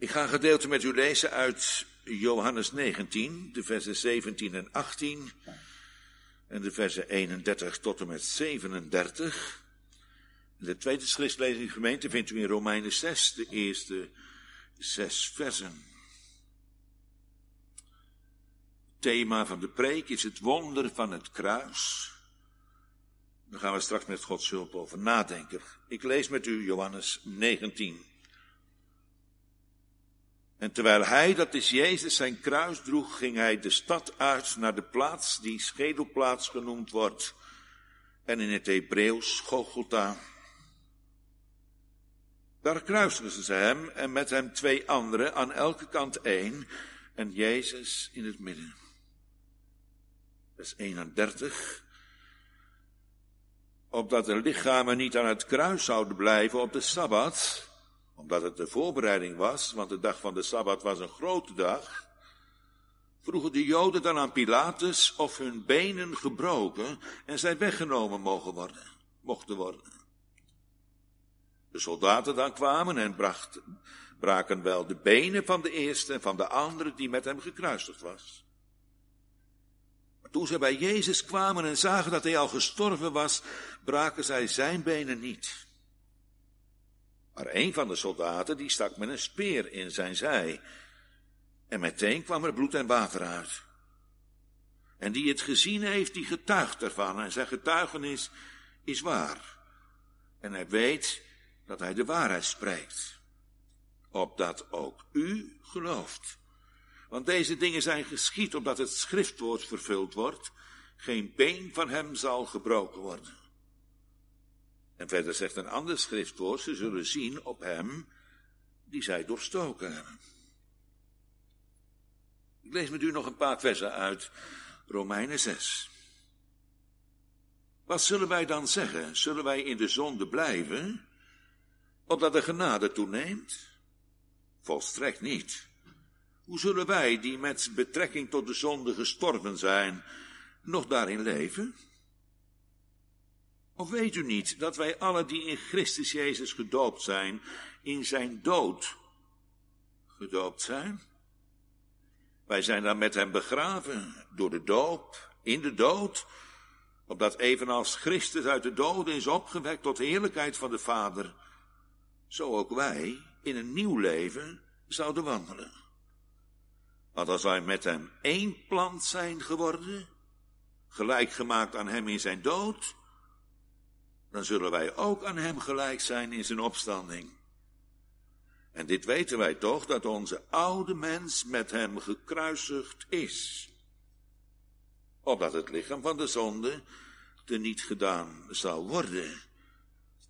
Ik ga een gedeelte met u lezen uit Johannes 19, de versen 17 en 18 en de versen 31 tot en met 37. De tweede schriftlezing gemeente vindt u in Romeinen 6, de eerste zes versen. Thema van de preek is het wonder van het kruis. Daar gaan we straks met Gods hulp over nadenken. Ik lees met u Johannes 19. En terwijl hij, dat is Jezus, zijn kruis droeg, ging hij de stad uit naar de plaats die schedelplaats genoemd wordt. En in het Hebreeuws Golgotha. Daar kruisten ze hem en met hem twee anderen, aan elke kant één, en Jezus in het midden. Vers 31. Opdat de lichamen niet aan het kruis zouden blijven op de Sabbat, omdat het de voorbereiding was, want de dag van de Sabbat was een grote dag, vroegen de Joden dan aan Pilatus of hun benen gebroken en zij weggenomen mogen worden, mochten worden. De soldaten dan kwamen en brachten, braken wel de benen van de eerste en van de andere die met hem gekruisigd was. Maar toen zij bij Jezus kwamen en zagen dat hij al gestorven was, braken zij zijn benen niet. Maar een van de soldaten die stak met een speer in zijn zij. En meteen kwam er bloed en water uit. En die het gezien heeft, die getuigt ervan. En zijn getuigenis is waar. En hij weet dat hij de waarheid spreekt. Opdat ook u gelooft. Want deze dingen zijn geschied opdat het schriftwoord vervuld wordt. Geen been van hem zal gebroken worden. En verder zegt een ander schriftwoord, ze zullen zien op hem die zij doorstoken hebben. Ik lees met u nog een paar versen uit Romeinen 6. Wat zullen wij dan zeggen? Zullen wij in de zonde blijven, opdat de genade toeneemt? Volstrekt niet. Hoe zullen wij, die met betrekking tot de zonde gestorven zijn, nog daarin leven? Of weet u niet dat wij alle die in Christus Jezus gedoopt zijn, in zijn dood gedoopt zijn? Wij zijn dan met hem begraven door de doop, in de dood, opdat evenals Christus uit de doden is opgewekt tot heerlijkheid van de Vader, zo ook wij in een nieuw leven zouden wandelen. Want als wij met hem één plant zijn geworden, gelijk gemaakt aan hem in zijn dood, dan zullen wij ook aan hem gelijk zijn in zijn opstanding. En dit weten wij toch, dat onze oude mens met hem gekruisigd is. Opdat het lichaam van de zonde te niet gedaan zal worden.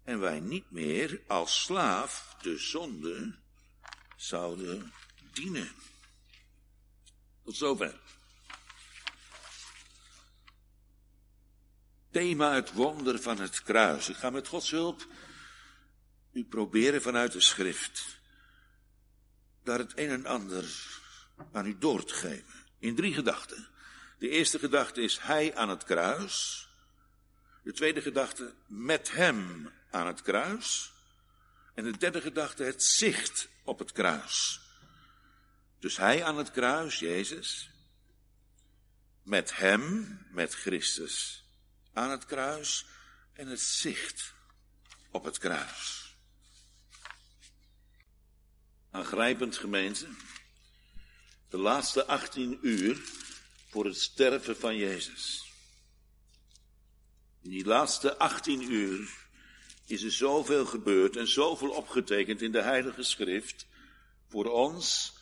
En wij niet meer als slaaf de zonde zouden dienen. Tot zover. Thema het wonder van het kruis. Ik ga met Gods hulp u proberen vanuit de schrift daar het een en ander aan u door te geven. In drie gedachten. De eerste gedachte is hij aan het kruis. De tweede gedachte met hem aan het kruis. En de derde gedachte het zicht op het kruis. Dus hij aan het kruis, Jezus. Met hem, met Christus aan het kruis en het zicht op het kruis. Aangrijpend gemeente, de laatste 18 uur voor het sterven van Jezus. In die laatste 18 uur is er zoveel gebeurd en zoveel opgetekend in de Heilige Schrift voor ons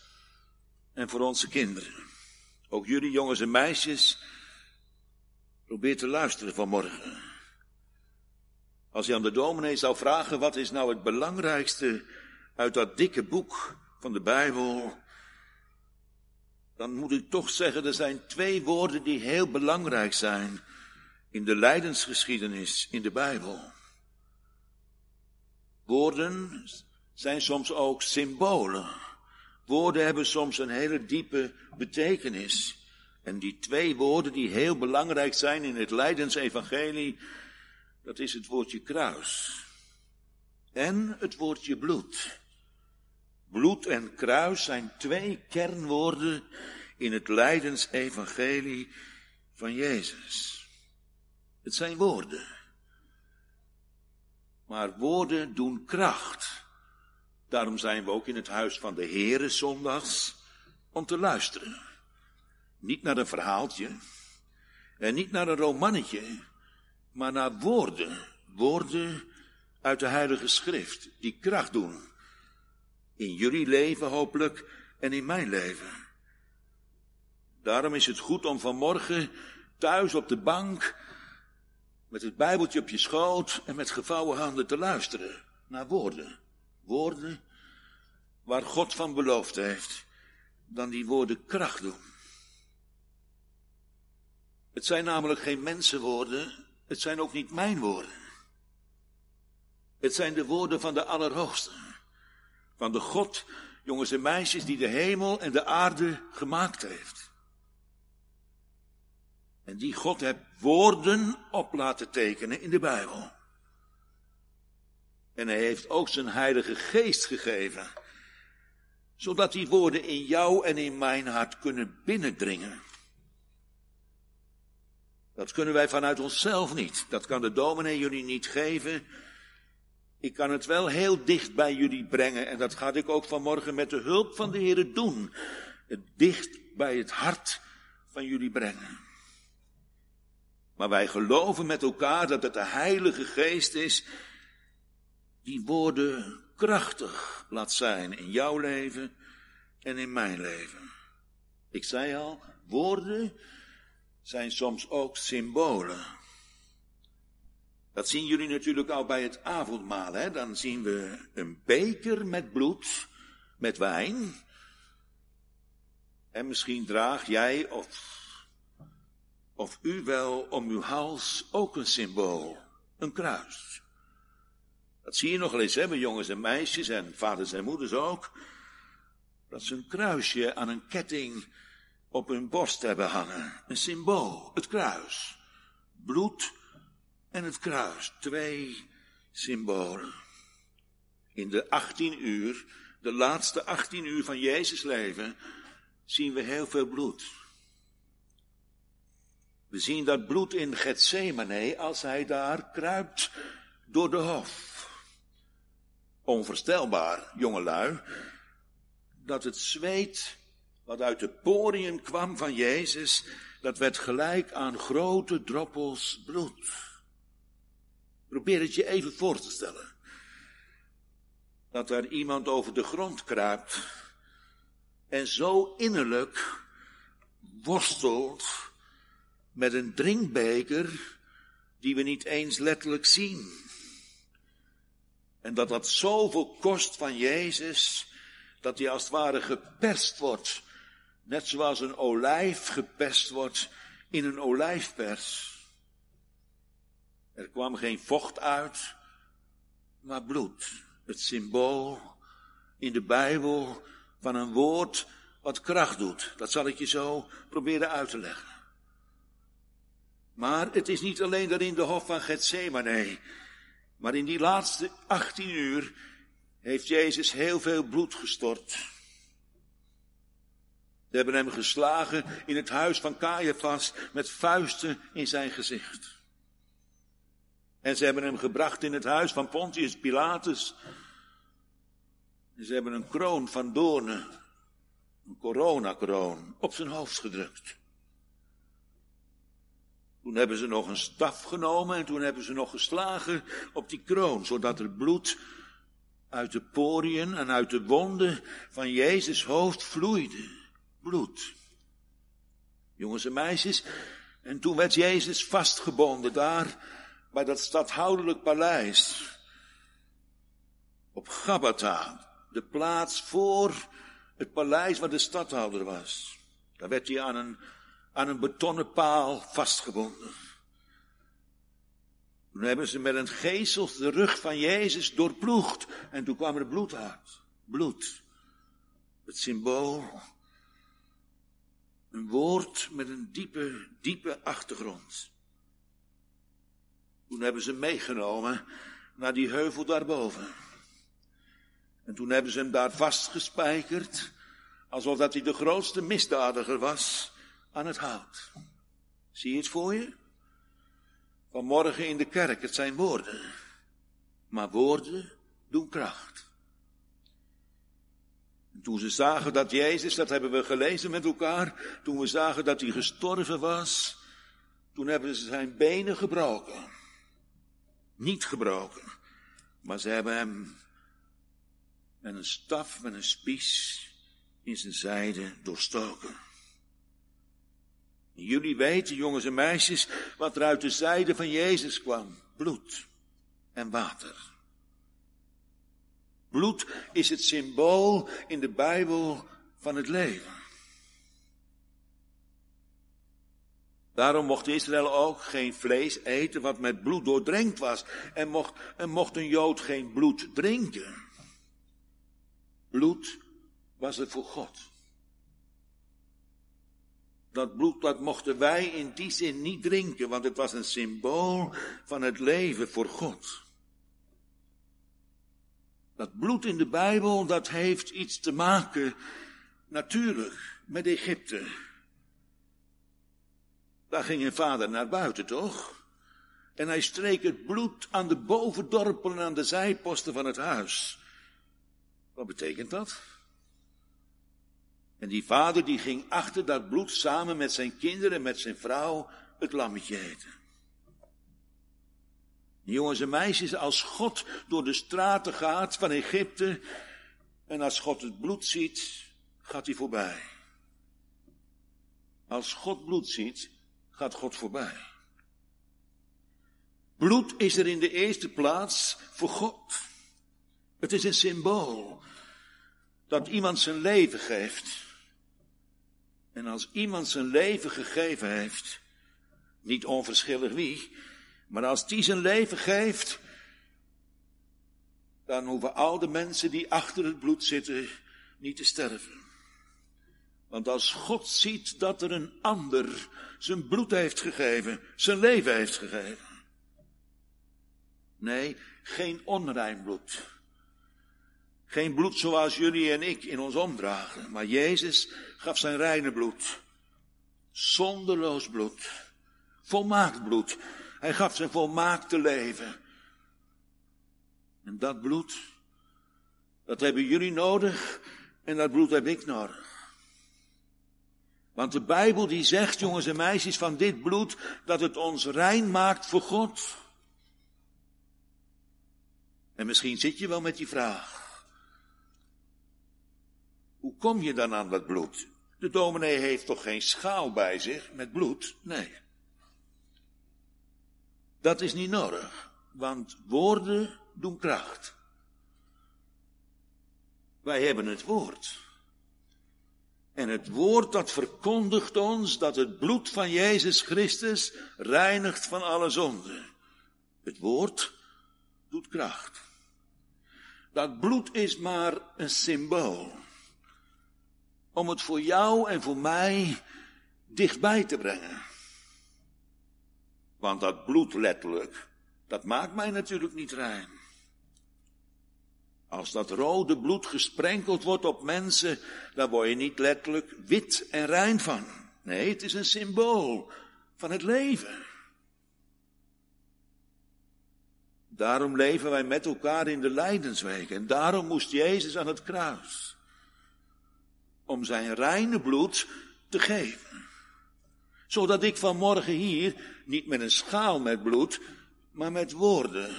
en voor onze kinderen. Ook jullie jongens en meisjes Probeer te luisteren vanmorgen. Als je aan de dominee zou vragen, wat is nou het belangrijkste uit dat dikke boek van de Bijbel, dan moet ik toch zeggen, er zijn twee woorden die heel belangrijk zijn in de lijdensgeschiedenis in de Bijbel. Woorden zijn soms ook symbolen. Woorden hebben soms een hele diepe betekenis. En die twee woorden die heel belangrijk zijn in het Leidensevangelie, dat is het woordje kruis en het woordje bloed. Bloed en kruis zijn twee kernwoorden in het lijdensevangelie van Jezus. Het zijn woorden. Maar woorden doen kracht. Daarom zijn we ook in het huis van de Heere zondags om te luisteren. Niet naar een verhaaltje en niet naar een romannetje, maar naar woorden. Woorden uit de Heilige Schrift die kracht doen. In jullie leven hopelijk en in mijn leven. Daarom is het goed om vanmorgen thuis op de bank met het Bijbeltje op je schoot en met gevouwen handen te luisteren naar woorden. Woorden waar God van beloofd heeft, dan die woorden kracht doen. Het zijn namelijk geen mensenwoorden, het zijn ook niet mijn woorden. Het zijn de woorden van de Allerhoogste, van de God, jongens en meisjes, die de hemel en de aarde gemaakt heeft. En die God heeft woorden op laten tekenen in de Bijbel. En hij heeft ook zijn heilige geest gegeven, zodat die woorden in jou en in mijn hart kunnen binnendringen. Dat kunnen wij vanuit onszelf niet. Dat kan de dominee jullie niet geven. Ik kan het wel heel dicht bij jullie brengen en dat ga ik ook vanmorgen met de hulp van de Heer doen. Het dicht bij het hart van jullie brengen. Maar wij geloven met elkaar dat het de Heilige Geest is die woorden krachtig laat zijn in jouw leven en in mijn leven. Ik zei al, woorden zijn soms ook symbolen. Dat zien jullie natuurlijk al bij het avondmaal. Hè? Dan zien we een beker met bloed, met wijn. En misschien draag jij of of u wel om uw hals ook een symbool, een kruis. Dat zie je nog eens, hè, jongens en meisjes en vaders en moeders ook. Dat ze een kruisje aan een ketting op hun borst hebben hangen. Een symbool, het kruis. Bloed en het kruis, twee symbolen. In de 18 uur, de laatste 18 uur van Jezus leven, zien we heel veel bloed. We zien dat bloed in Gethsemane als hij daar kruipt door de hof. Onvoorstelbaar, jongelui, dat het zweet wat uit de poriën kwam van Jezus, dat werd gelijk aan grote droppels bloed. Probeer het je even voor te stellen. Dat er iemand over de grond kruipt en zo innerlijk worstelt met een drinkbeker die we niet eens letterlijk zien. En dat dat zoveel kost van Jezus, dat hij als het ware geperst wordt, net zoals een olijf geperst wordt in een olijfpers. Er kwam geen vocht uit, maar bloed. Het symbool in de Bijbel van een woord wat kracht doet. Dat zal ik je zo proberen uit te leggen. Maar het is niet alleen daar in de hof van Gethsemane. Maar in die laatste 18 uur heeft Jezus heel veel bloed gestort. Ze hebben hem geslagen in het huis van Caiaphas met vuisten in zijn gezicht. En ze hebben hem gebracht in het huis van Pontius Pilatus. En ze hebben een kroon van doornen, een coronakroon, op zijn hoofd gedrukt. Toen hebben ze nog een staf genomen en toen hebben ze nog geslagen op die kroon, zodat er bloed uit de poriën en uit de wonden van Jezus hoofd vloeide. Bloed. Jongens en meisjes, en toen werd Jezus vastgebonden daar bij dat stadhoudelijk paleis. Op Gabata, de plaats voor het paleis waar de stadhouder was. Daar werd hij aan een aan een betonnen paal vastgebonden. Toen hebben ze met een geesel de rug van Jezus doorploegd en toen kwam er bloed uit. Bloed. Het symbool. Een woord met een diepe, diepe achtergrond. Toen hebben ze meegenomen naar die heuvel daarboven. En toen hebben ze hem daar vastgespijkerd, alsof dat hij de grootste misdadiger was, aan het hout. Zie je het voor je? Vanmorgen in de kerk, het zijn woorden. Maar woorden doen kracht. En toen ze zagen dat Jezus, dat hebben we gelezen met elkaar, toen we zagen dat hij gestorven was, toen hebben ze zijn benen gebroken. Niet gebroken, maar ze hebben hem met een staf, met een spies in zijn zijde doorstoken. Jullie weten, jongens en meisjes, wat er uit de zijde van Jezus kwam. Bloed en water. Bloed is het symbool in de Bijbel van het leven. Daarom mocht Israël ook geen vlees eten wat met bloed doordrenkt was. En mocht, en mocht een Jood geen bloed drinken. Bloed was er voor God. Dat bloed, mochten wij in die zin niet drinken, want het was een symbool van het leven voor God. Dat bloed in de Bijbel, dat heeft iets te maken, natuurlijk, met Egypte. Daar ging een vader naar buiten, toch? En hij streek het bloed aan de bovendorpelen en aan de zijposten van het huis. Wat betekent dat? En die vader die ging achter dat bloed samen met zijn kinderen en met zijn vrouw het lammetje eten. Jongens en meisjes, als God door de straten gaat van Egypte en als God het bloed ziet, gaat hij voorbij. Als God bloed ziet, gaat God voorbij. Bloed is er in de eerste plaats voor God. Het is een symbool dat iemand zijn leven geeft. En als iemand zijn leven gegeven heeft, niet onverschillig wie, maar als die zijn leven geeft, dan hoeven al de mensen die achter het bloed zitten niet te sterven. Want als God ziet dat er een ander zijn bloed heeft gegeven, zijn leven heeft gegeven. Nee, geen onrein bloed. Geen bloed zoals jullie en ik in ons omdragen. Maar Jezus gaf zijn reine bloed. Zonderloos bloed. Volmaakt bloed. Hij gaf zijn volmaakte leven. En dat bloed, dat hebben jullie nodig en dat bloed heb ik nodig. Want de Bijbel die zegt, jongens en meisjes, van dit bloed, dat het ons rein maakt voor God. En misschien zit je wel met die vraag. Hoe kom je dan aan dat bloed? De dominee heeft toch geen schaal bij zich met bloed? Nee. Dat is niet nodig, want woorden doen kracht. Wij hebben het woord. En het woord dat verkondigt ons dat het bloed van Jezus Christus reinigt van alle zonde. Het woord doet kracht. Dat bloed is maar een symbool. Om het voor jou en voor mij dichtbij te brengen. Want dat bloed letterlijk, dat maakt mij natuurlijk niet rein. Als dat rode bloed gesprenkeld wordt op mensen, dan word je niet letterlijk wit en rein van. Nee, het is een symbool van het leven. Daarom leven wij met elkaar in de lijdensweek. En daarom moest Jezus aan het kruis. Om zijn reine bloed te geven. Zodat ik vanmorgen hier niet met een schaal met bloed, maar met woorden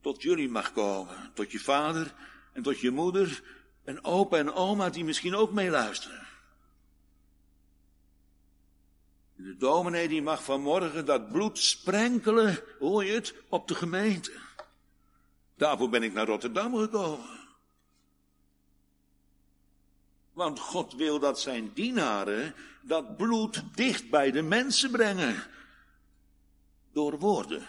tot jullie mag komen. Tot je vader en tot je moeder en opa en oma die misschien ook meeluisteren. De dominee die mag vanmorgen dat bloed sprenkelen, hoor je het, op de gemeente. Daarvoor ben ik naar Rotterdam gekomen. Want God wil dat zijn dienaren dat bloed dicht bij de mensen brengen. Door woorden.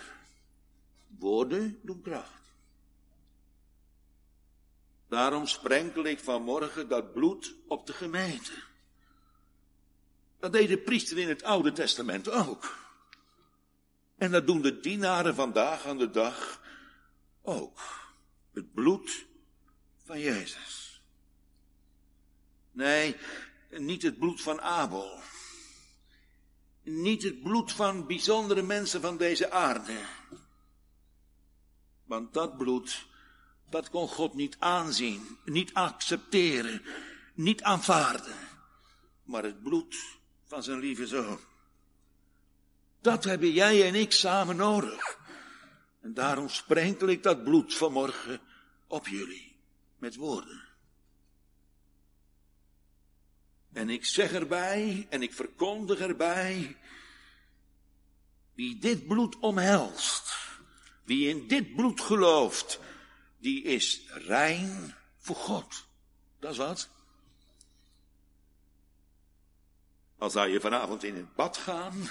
Woorden doen kracht. Daarom sprenkel ik vanmorgen dat bloed op de gemeente. Dat deed de priester in het Oude Testament ook. En dat doen de dienaren vandaag aan de dag ook. Het bloed van Jezus. Nee, niet het bloed van Abel. Niet het bloed van bijzondere mensen van deze aarde. Want dat bloed, dat kon God niet aanzien, niet accepteren, niet aanvaarden. Maar het bloed van zijn lieve zoon. Dat hebben jij en ik samen nodig. En daarom sprenkel ik dat bloed vanmorgen op jullie met woorden. En ik zeg erbij en ik verkondig erbij, wie dit bloed omhelst, wie in dit bloed gelooft, die is rein voor God. Dat is wat. Al zou je vanavond in het bad gaan,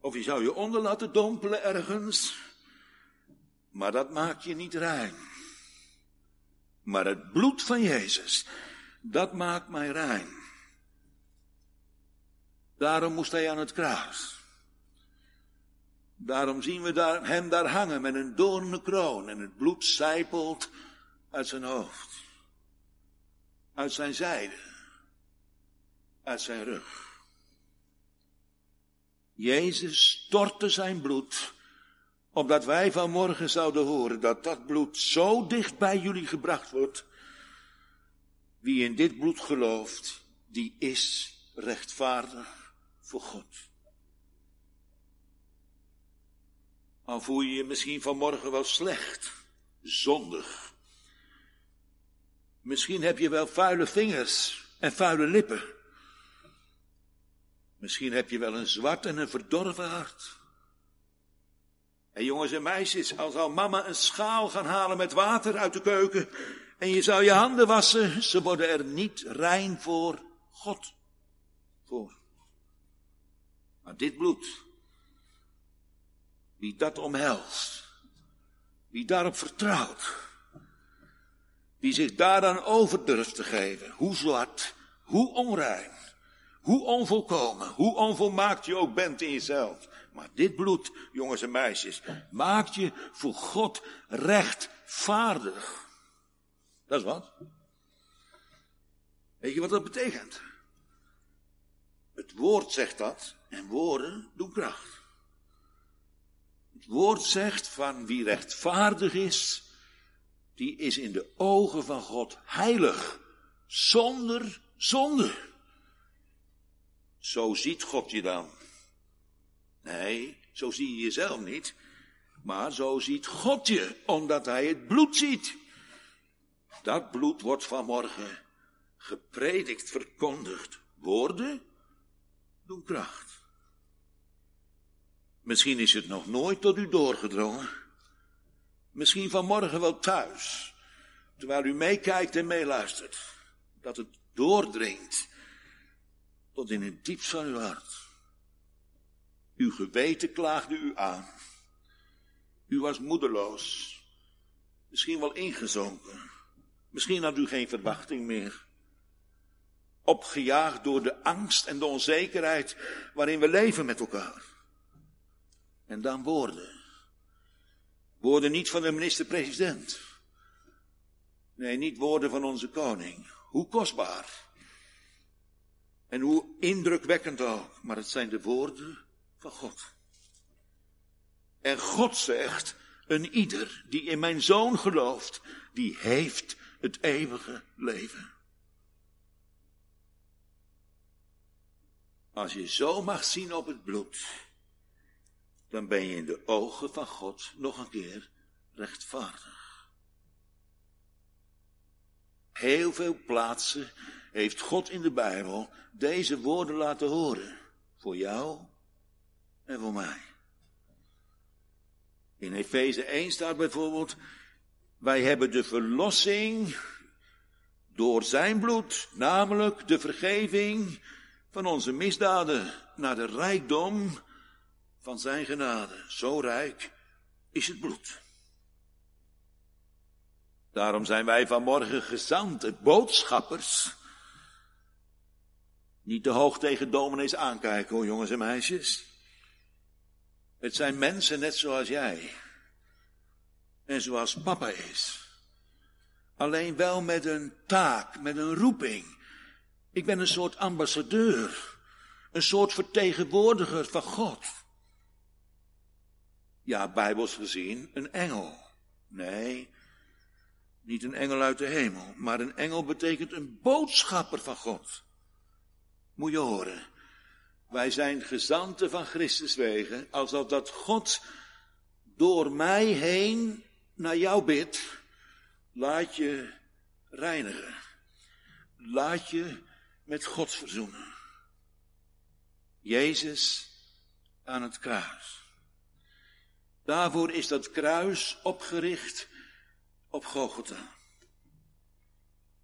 of je zou je onder laten dompelen ergens, maar dat maakt je niet rein. Maar het bloed van Jezus, dat maakt mij rein. Daarom moest hij aan het kruis. Daarom zien we daar, hem daar hangen met een doornen kroon en het bloed sijpelt uit zijn hoofd, uit zijn zijde, uit zijn rug. Jezus stortte zijn bloed, opdat wij vanmorgen zouden horen dat dat bloed zo dicht bij jullie gebracht wordt. Wie in dit bloed gelooft, die is rechtvaardig voor God. Al voel je je misschien vanmorgen wel slecht, zondig. Misschien heb je wel vuile vingers en vuile lippen. Misschien heb je wel een zwart en een verdorven hart. En jongens en meisjes, als al mama een schaal gaan halen met water uit de keuken en je zou je handen wassen, ze worden er niet rein voor God. Voor. Maar dit bloed, wie dat omhelst, wie daarop vertrouwt, wie zich daaraan over durft te geven, hoe zwart, hoe onrein, hoe onvolkomen, hoe onvolmaakt je ook bent in jezelf. Maar dit bloed, jongens en meisjes, maakt je voor God rechtvaardig. Dat is wat. Weet je wat dat betekent? Het woord zegt dat en woorden doen kracht. Het woord zegt van wie rechtvaardig is, die is in de ogen van God heilig, zonder zonde. Zo ziet God je dan. Nee, zo zie je jezelf niet, maar zo ziet God je, omdat hij het bloed ziet. Dat bloed wordt vanmorgen gepredikt, verkondigd. Woorden doen kracht. Misschien is het nog nooit tot u doorgedrongen. Misschien vanmorgen wel thuis, terwijl u meekijkt en meeluistert. Dat het doordringt tot in het diepst van uw hart. Uw geweten klaagde u aan. U was moedeloos, misschien wel ingezonken. Misschien had u geen verwachting meer. Opgejaagd door de angst en de onzekerheid waarin we leven met elkaar. En dan woorden. Woorden niet van de minister-president. Nee, niet woorden van onze koning. Hoe kostbaar. En hoe indrukwekkend ook. Maar het zijn de woorden van God. En God zegt, een ieder die in mijn zoon gelooft, die heeft het eeuwige leven. Als je zo mag zien op het bloed, dan ben je in de ogen van God nog een keer rechtvaardig. Heel veel plaatsen heeft God in de Bijbel deze woorden laten horen. Voor jou en voor mij. In Efeze 1 staat bijvoorbeeld, wij hebben de verlossing door zijn bloed, namelijk de vergeving van onze misdaden naar de rijkdom van zijn genade. Zo rijk is het bloed. Daarom zijn wij vanmorgen gezant, boodschappers. Niet te hoog tegen dominees aankijken hoor, jongens en meisjes. Het zijn mensen net zoals jij. En zoals papa is. Alleen wel met een taak, met een roeping. Ik ben een soort ambassadeur. Een soort vertegenwoordiger van God. Ja, bijbels gezien, een engel. Nee, niet een engel uit de hemel, maar een engel betekent een boodschapper van God. Moet je horen. Wij zijn gezanten van Christus wegen, alsof dat God door mij heen naar jou bidt. Laat je reinigen. Laat je met God verzoenen. Jezus aan het kruis. Daarvoor is dat kruis opgericht op Golgotha.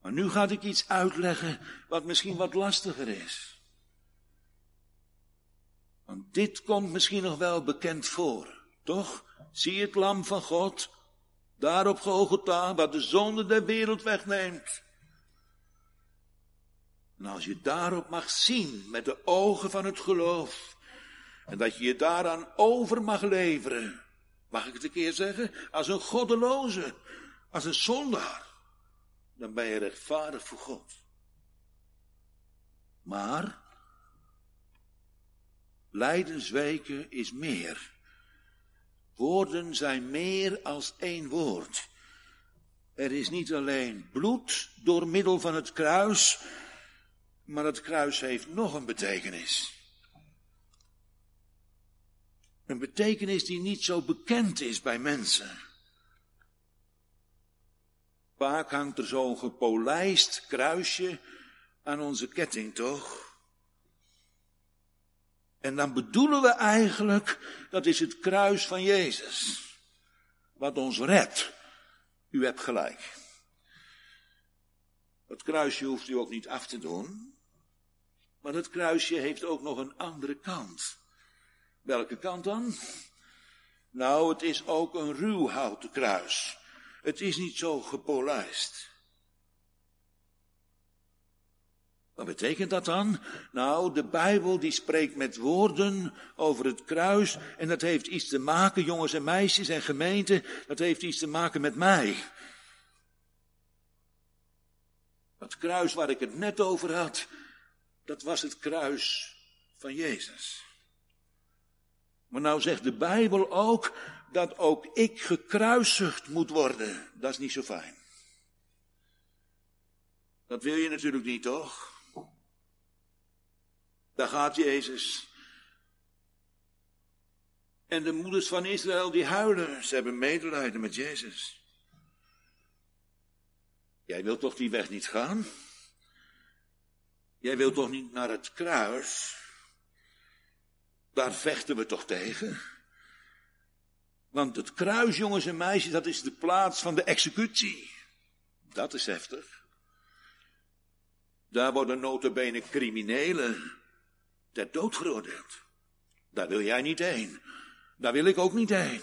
Maar nu ga ik iets uitleggen wat misschien wat lastiger is. Want dit komt misschien nog wel bekend voor, toch? Zie het lam van God, daar op Golgotha, wat de zonde der wereld wegneemt. En als je daarop mag zien met de ogen van het geloof, en dat je je daaraan over mag leveren, mag ik het een keer zeggen, als een goddeloze, als een zondaar, dan ben je rechtvaardig voor God. Maar, lijdensweken is meer. Woorden zijn meer als één woord. Er is niet alleen bloed door middel van het kruis, maar het kruis heeft nog een betekenis. Een betekenis die niet zo bekend is bij mensen. Vaak hangt er zo'n gepolijst kruisje aan onze ketting, toch? En dan bedoelen we eigenlijk, dat is het kruis van Jezus. Wat ons redt. U hebt gelijk. Dat kruisje hoeft u ook niet af te doen. Maar dat kruisje heeft ook nog een andere kant. Welke kant dan? Nou, het is ook een ruw houten kruis. Het is niet zo gepolijst. Wat betekent dat dan? Nou, de Bijbel die spreekt met woorden over het kruis en dat heeft iets te maken, jongens en meisjes en gemeenten, dat heeft iets te maken met mij. Dat kruis waar ik het net over had, dat was het kruis van Jezus. Maar nou zegt de Bijbel ook dat ook ik gekruisigd moet worden. Dat is niet zo fijn. Dat wil je natuurlijk niet, toch? Daar gaat Jezus. En de moeders van Israël die huilen. Ze hebben medelijden met Jezus. Jij wilt toch die weg niet gaan? Jij wilt toch niet naar het kruis? Daar vechten we toch tegen? Want het kruis, jongens en meisjes, dat is de plaats van de executie. Dat is heftig. Daar worden notabene criminelen ter dood veroordeeld. Daar wil jij niet heen. Daar wil ik ook niet heen.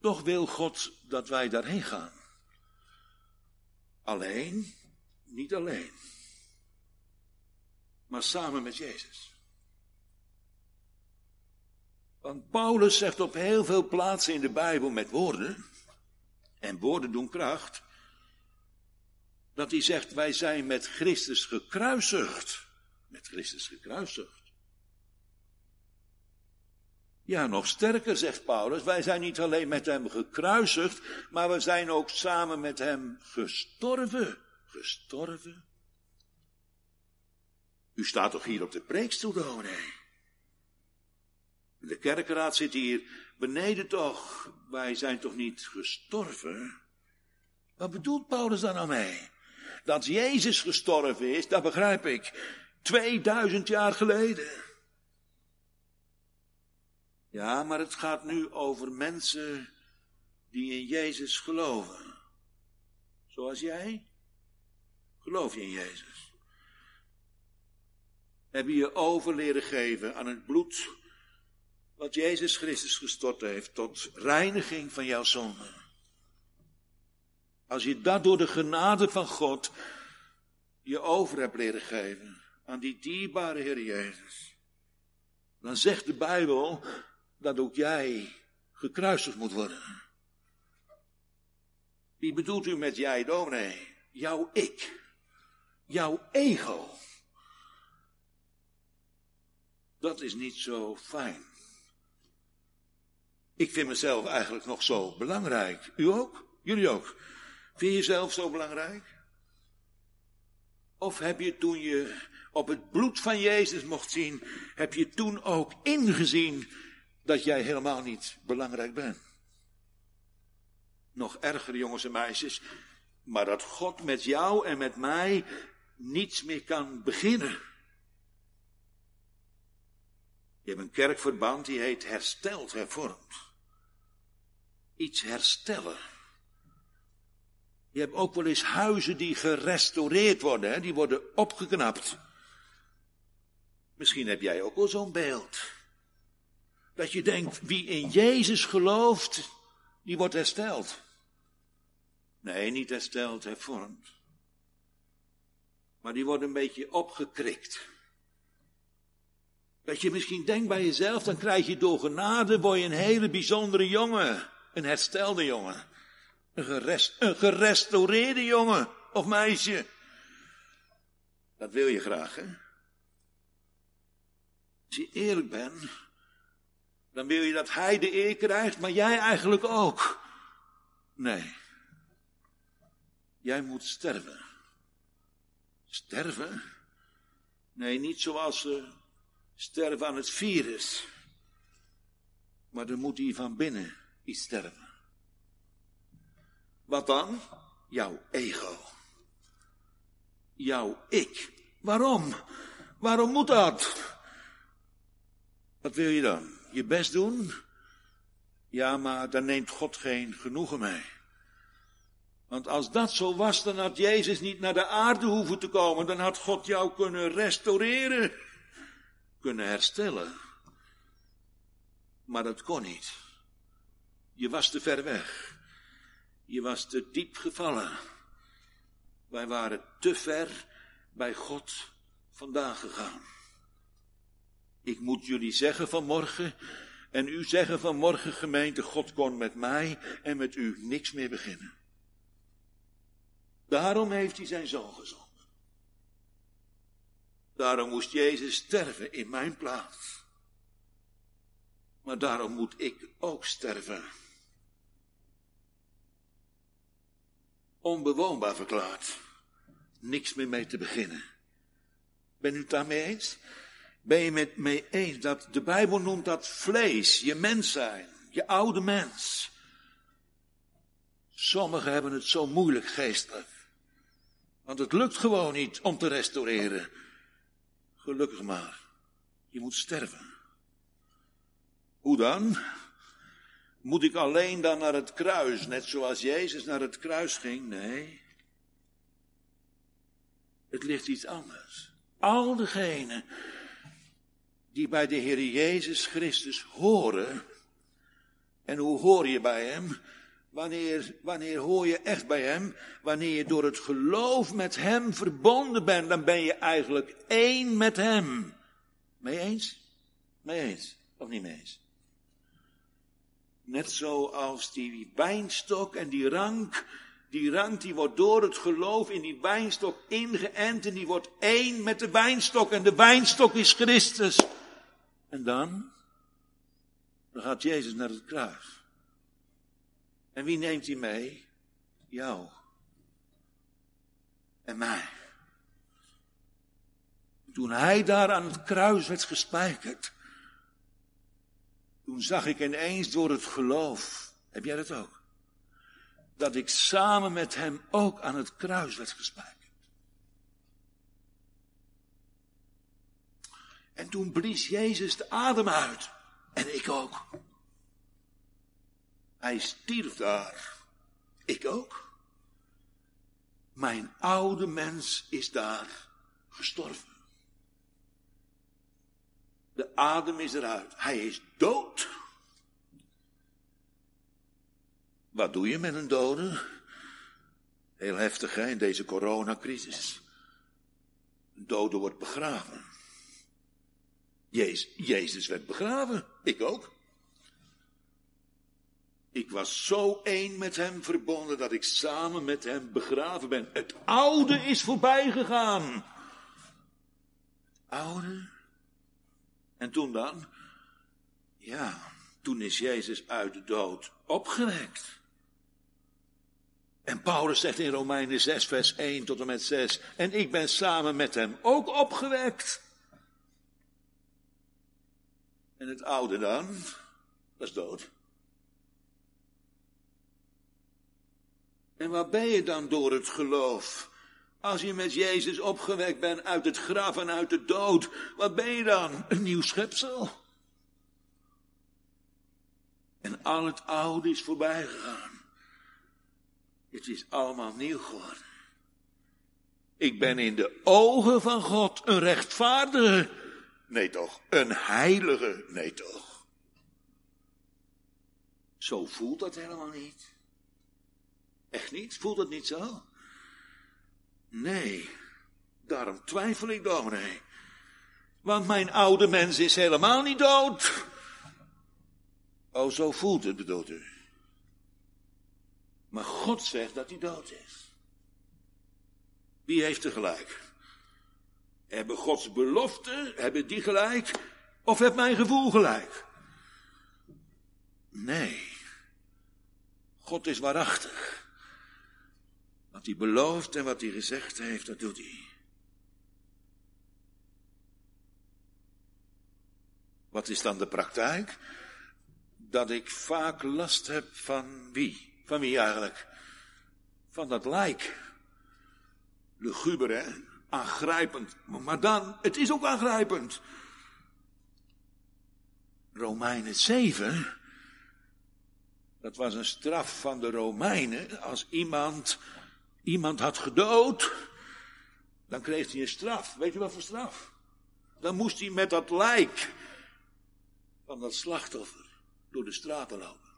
Toch wil God dat wij daarheen gaan. Alleen, niet alleen. Maar samen met Jezus. Want Paulus zegt op heel veel plaatsen in de Bijbel met woorden, en woorden doen kracht, dat hij zegt, wij zijn met Christus gekruisigd. Met Christus gekruisigd. Ja, nog sterker zegt Paulus, wij zijn niet alleen met hem gekruisigd, maar we zijn ook samen met hem gestorven. Gestorven. U staat toch hier op de preekstoel, dominee? De kerkenraad zit hier beneden toch. Wij zijn toch niet gestorven? Wat bedoelt Paulus dan nou mee? Dat Jezus gestorven is, dat begrijp ik. 2000 jaar geleden. Ja, maar het gaat nu over mensen die in Jezus geloven. Zoals jij? Geloof je in Jezus? Heb je je over leren geven aan het bloed wat Jezus Christus gestort heeft tot reiniging van jouw zonde. Als je dat door de genade van God je over hebt leren geven aan die dierbare Heer Jezus, dan zegt de Bijbel dat ook jij gekruisigd moet worden. Wie bedoelt u met jij, dominee? Jouw ik. Jouw ego. Dat is niet zo fijn. Ik vind mezelf eigenlijk nog zo belangrijk. U ook? Jullie ook? Vind je jezelf zo belangrijk? Of heb je toen je op het bloed van Jezus mocht zien, heb je toen ook ingezien dat jij helemaal niet belangrijk bent? Nog erger, jongens en meisjes, maar dat God met jou en met mij niets meer kan beginnen. Je hebt een kerkverband die heet hersteld, hervormd. Iets herstellen. Je hebt ook wel eens huizen die gerestaureerd worden, hè? die worden opgeknapt. Misschien heb jij ook wel zo'n beeld. Dat je denkt, wie in Jezus gelooft, die wordt hersteld. Nee, niet hersteld, hervormd. Maar die wordt een beetje opgekrikt. Dat je misschien denkt bij jezelf, dan krijg je door genade, word een hele bijzondere jongen. Een herstelde jongen. Een, gerest, een gerestaureerde jongen of meisje. Dat wil je graag, hè? Als je eerlijk bent, dan wil je dat hij de eer krijgt, maar jij eigenlijk ook. Nee. Jij moet sterven. Sterven? Nee, niet zoals ze sterven aan het virus. Maar er moet hier van binnen iets sterven. Wat dan? Jouw ego. Jouw ik. Waarom? Waarom moet dat? Wat wil je dan? Je best doen? Ja, maar daar neemt God geen genoegen mee. Want als dat zo was, dan had Jezus niet naar de aarde hoeven te komen. Dan had God jou kunnen restaureren, kunnen herstellen. Maar dat kon niet. Je was te ver weg. Je was te diep gevallen. Wij waren te ver bij God vandaan gegaan. Ik moet jullie zeggen vanmorgen, en u zeggen vanmorgen gemeente, God kon met mij en met u niks meer beginnen. Daarom heeft hij zijn zoon gezonden. Daarom moest Jezus sterven in mijn plaats. Maar daarom moet ik ook sterven. Onbewoonbaar verklaard. Niks meer mee te beginnen. Ben u het daarmee eens? Ben je met mee eens dat de Bijbel noemt dat vlees, je mens zijn, je oude mens. Sommigen hebben het zo moeilijk geestelijk. Want het lukt gewoon niet om te restaureren. Gelukkig maar. Je moet sterven. Hoe dan? Moet ik alleen dan naar het kruis, net zoals Jezus naar het kruis ging? Nee. Het ligt iets anders. Al degenen die bij de Heer Jezus Christus horen. En hoe hoor je bij Hem? Wanneer, wanneer hoor je echt bij Hem? Wanneer je door het geloof met Hem verbonden bent, dan ben je eigenlijk één met Hem. Mee eens? Mee eens? Of niet mee eens? Net zoals die wijnstok en die rank, die rank die wordt door het geloof in die wijnstok ingeënt en die wordt één met de wijnstok en de wijnstok is Christus. En dan? Gaat Jezus naar het kruis. En wie neemt hij mee? Jou. En mij. Toen hij daar aan het kruis werd gespijkerd, toen zag ik ineens door het geloof, heb jij dat ook? Dat ik samen met hem ook aan het kruis werd gespijkerd. En toen blies Jezus de adem uit. En ik ook. Hij stierf daar. Ik ook. Mijn oude mens is daar gestorven. De adem is eruit. Hij is dood. Wat doe je met een dode? Heel heftig hè, in deze coronacrisis. Een dode wordt begraven. Jezus, Jezus werd begraven. Ik ook. Ik was zo één met hem verbonden dat ik samen met hem begraven ben. Het oude is voorbij gegaan. Oude? En toen dan? Ja, toen is Jezus uit de dood opgewekt. En Paulus zegt in Romeinen 6, vers 1 tot en met 6, en ik ben samen met hem ook opgewekt. En het oude dan, is dood. En waar ben je dan door het geloof? Als je met Jezus opgewekt bent uit het graf en uit de dood, wat ben je dan? Een nieuw schepsel. En al het oude is voorbij gegaan. Het is allemaal nieuw geworden. Ik ben in de ogen van God een rechtvaardige. Nee toch, een heilige. Nee toch. Zo voelt dat helemaal niet. Echt niet? Voelt het niet zo? Nee, daarom twijfel ik, dominee. Want mijn oude mens is helemaal niet dood. Oh, zo voelt het, bedoelt u. Maar God zegt dat hij dood is. Wie heeft er gelijk? Hebben Gods beloften, hebben die gelijk? Of heeft mijn gevoel gelijk? Nee. God is waarachtig. Wat hij belooft en wat hij gezegd heeft, dat doet hij. Wat is dan de praktijk? Dat ik vaak last heb van wie? Van wie eigenlijk? Van dat lijk. Luguber, hè? Aangrijpend. Maar dan, het is ook aangrijpend. Romeinen 7. Dat was een straf van de Romeinen. Als iemand iemand had gedood, dan kreeg hij een straf. Weet je wat voor straf? Dan moest hij met dat lijk van dat slachtoffer door de straten lopen.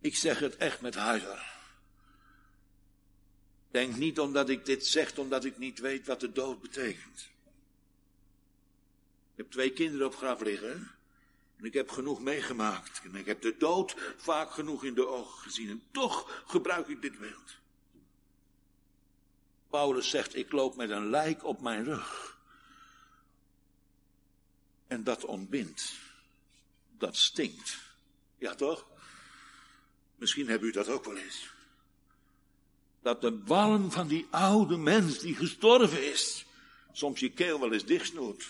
Ik zeg het echt met huiver. Denk niet omdat ik dit zeg, omdat ik niet weet wat de dood betekent. Ik heb twee kinderen op graf liggen. En ik heb genoeg meegemaakt. En ik heb de dood vaak genoeg in de ogen gezien. En toch gebruik ik dit beeld. Paulus zegt, ik loop met een lijk op mijn rug. En dat ontbindt. Dat stinkt. Ja toch? Misschien hebben u dat ook wel eens. Dat de walm van die oude mens die gestorven is, soms je keel wel eens dichtsnoert.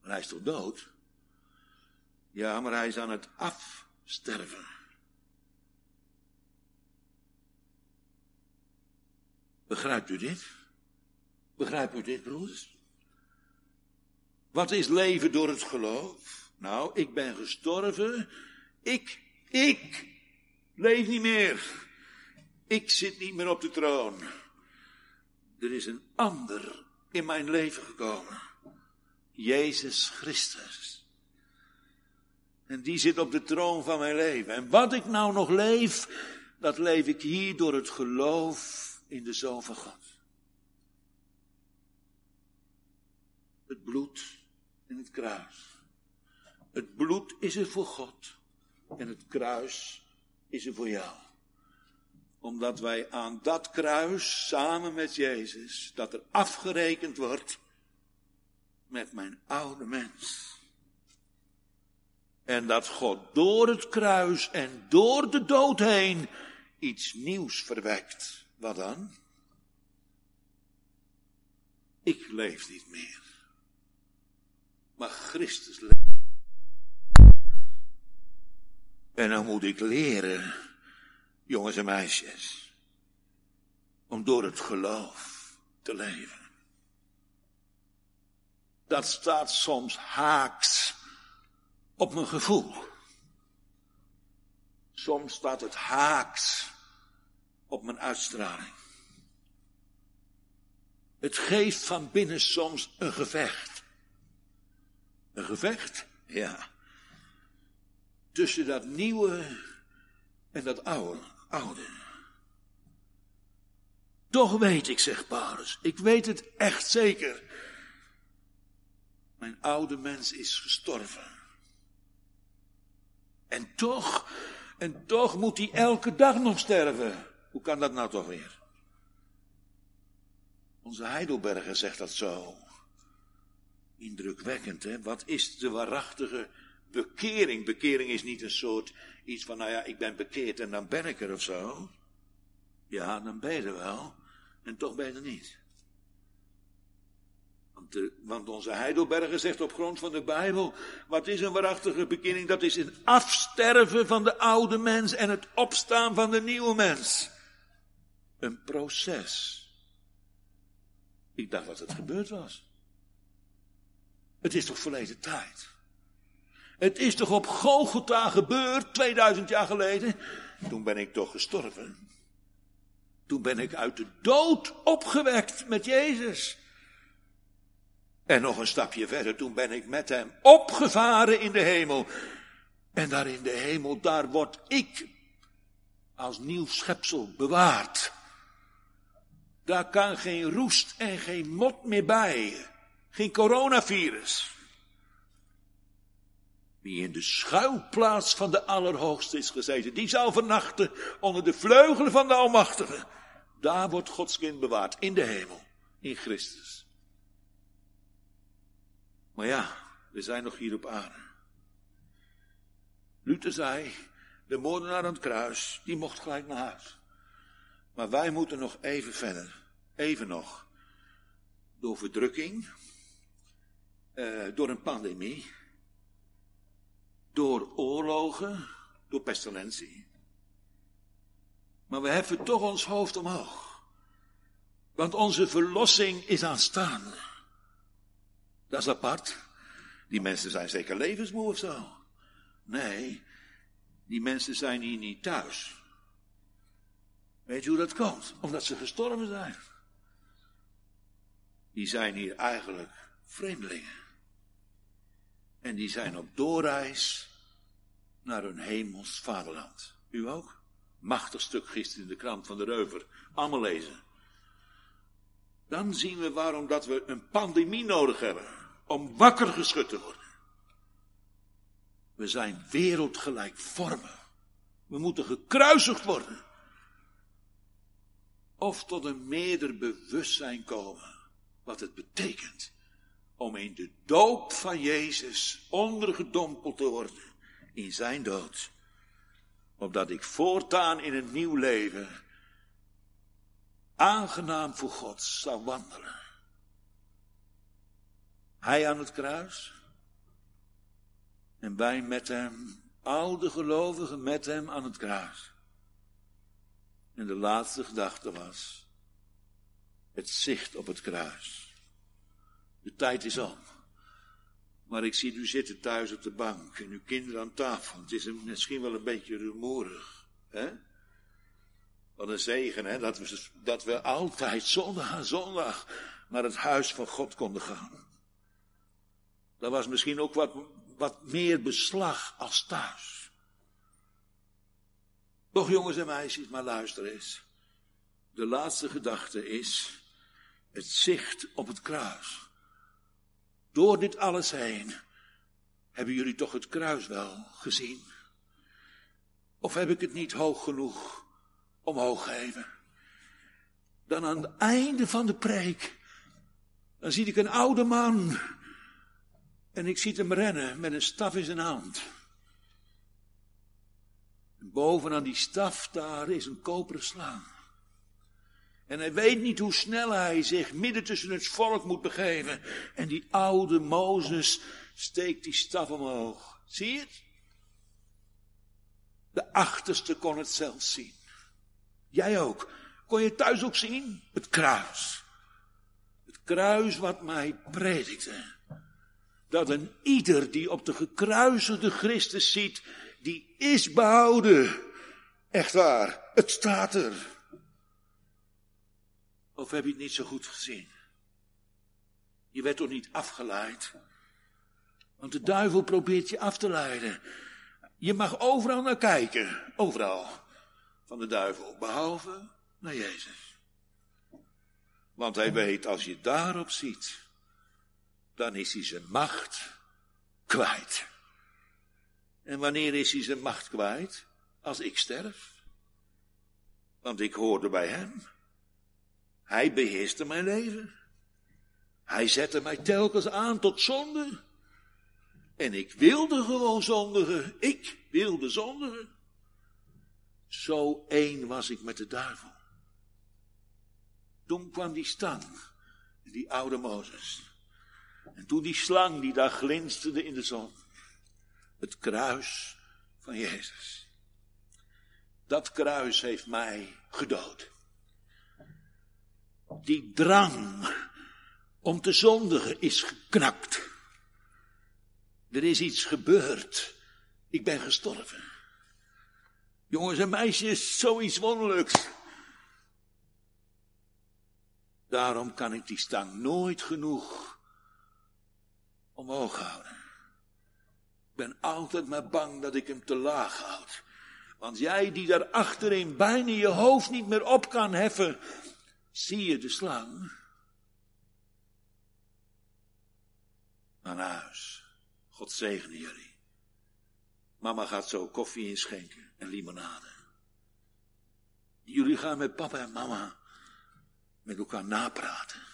Maar hij is toch dood? Ja, maar hij is aan het afsterven. Begrijpt u dit? Begrijpt u dit, broers? Wat is leven door het geloof? Nou, ik ben gestorven. Ik, ik leef niet meer. Ik zit niet meer op de troon. Er is een ander in mijn leven gekomen. Jezus Christus. En die zit op de troon van mijn leven. En wat ik nou nog leef, dat leef ik hier door het geloof in de Zoon van God. Het bloed en het kruis. Het bloed is er voor God en het kruis is er voor jou. Omdat wij aan dat kruis samen met Jezus, dat er afgerekend wordt met mijn oude mens. En dat God door het kruis en door de dood heen iets nieuws verwekt. Wat dan? Ik leef niet meer. Maar Christus leeft. En dan moet ik leren, jongens en meisjes, om door het geloof te leven. Dat staat soms haaks op mijn gevoel. Soms staat het haaks op mijn uitstraling. Het geeft van binnen soms een gevecht. Een gevecht? Ja. Tussen dat nieuwe en dat oude. Oude. Toch weet ik, zegt Paulus, ik weet het echt zeker. Mijn oude mens is gestorven. En toch, en toch moet hij elke dag nog sterven. Hoe kan dat nou toch weer? Onze Heidelberger zegt dat zo. Indrukwekkend, hè? Wat is de waarachtige bekering? Bekering is niet een soort iets van, nou ja, ik ben bekeerd en dan ben ik er of zo. Ja, dan ben je er wel. En toch ben je er niet. Want, want onze Heidelberger zegt op grond van de Bijbel, wat is een waarachtige bekering? Dat is het afsterven van de oude mens en het opstaan van de nieuwe mens. Een proces. Ik dacht dat het gebeurd was. Het is toch verleden tijd. Het is toch op Golgotha gebeurd, 2000 jaar geleden. Toen ben ik toch gestorven. Toen ben ik uit de dood opgewekt met Jezus. En nog een stapje verder, toen ben ik met hem opgevaren in de hemel. En daar in de hemel, daar word ik als nieuw schepsel bewaard. Daar kan geen roest en geen mot meer bij. Geen coronavirus. Wie in de schuilplaats van de Allerhoogste is gezeten, die zal vernachten onder de vleugelen van de Almachtige. Daar wordt Gods kind bewaard, in de hemel, in Christus. Maar ja, we zijn nog hier op aarde. Luther zei, de moordenaar aan het kruis, die mocht gelijk naar huis. Maar wij moeten nog even verder, even nog. Door verdrukking, eh, door een pandemie, door oorlogen, door pestilentie. Maar we heffen toch ons hoofd omhoog. Want onze verlossing is aanstaande. Dat is apart. Die mensen zijn zeker levensmoe of zo. Nee, die mensen zijn hier niet thuis. Weet je hoe dat komt? Omdat ze gestorven zijn. Die zijn hier eigenlijk vreemdelingen. En die zijn op doorreis naar hun hemels vaderland. U ook? Machtig stuk gisteren in de krant van de Reuver. Allemaal lezen. Dan zien we waarom dat we een pandemie nodig hebben. Om wakker geschud te worden. We zijn wereldgelijkvormig. We moeten gekruisigd worden. Of tot een meerder bewustzijn komen. Wat het betekent om in de doop van Jezus ondergedompeld te worden in zijn dood. Opdat ik voortaan in een nieuw leven aangenaam voor God zou wandelen. Hij aan het kruis en wij met hem, oude gelovigen met hem aan het kruis. En de laatste gedachte was het zicht op het kruis. De tijd is om. Maar ik zie u zitten thuis op de bank en uw kinderen aan tafel. Het is misschien wel een beetje rumoerig. Hè? Wat een zegen, hè? Dat we, dat we altijd zondag aan zondag naar het huis van God konden gaan. Dat was misschien ook wat, wat meer beslag als thuis. Toch jongens en meisjes, maar luister eens. De laatste gedachte is het zicht op het kruis. Door dit alles heen hebben jullie toch het kruis wel gezien? Of heb ik het niet hoog genoeg omhoog gegeven? Dan aan het einde van de preek, dan zie ik een oude man. En ik zie hem rennen met een staf in zijn hand. En bovenaan die staf daar is een koperen slang. En hij weet niet hoe snel hij zich midden tussen het volk moet begeven. En die oude Mozes steekt die staf omhoog. Zie je het? De achterste kon het zelfs zien. Jij ook. Kon je thuis ook zien? Het kruis. Het kruis wat mij predikte. Dat een ieder die op de gekruisigde Christus ziet, die is behouden. Echt waar, het staat er. Of heb je het niet zo goed gezien? Je werd toch niet afgeleid? Want de duivel probeert je af te leiden. Je mag overal naar kijken. Overal. Van de duivel. Behalve naar Jezus. Want hij weet, als je daarop ziet, dan is hij zijn macht kwijt. En wanneer is hij zijn macht kwijt? Als ik sterf. Want ik hoorde bij hem. Hij beheerste mijn leven. Hij zette mij telkens aan tot zonde. En ik wilde gewoon zondigen. Ik wilde zondigen. Zo één was ik met de duivel. Toen kwam die stang, die oude Mozes. En toen die slang die daar glinsterde in de zon. Het kruis van Jezus. Dat kruis heeft mij gedood. Die drang om te zondigen is geknakt. Er is iets gebeurd. Ik ben gestorven. Jongens en meisjes, zoiets wonderlijks. Daarom kan ik die stang nooit genoeg omhoog houden. Ik ben altijd maar bang dat ik hem te laag houd. Want jij die daar achterin bijna je hoofd niet meer op kan heffen, zie je de slang? Naar huis. God zegene jullie. Mama gaat zo koffie inschenken en limonade. Jullie gaan met papa en mama met elkaar napraten.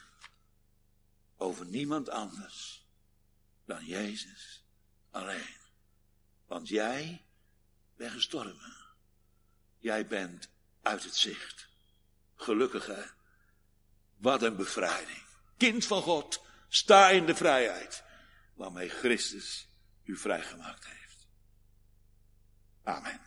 Over niemand anders dan Jezus alleen. Want jij bent gestorven. Jij bent uit het zicht. Gelukkig. Wat een bevrijding. Kind van God, sta in de vrijheid waarmee Christus u vrijgemaakt heeft. Amen.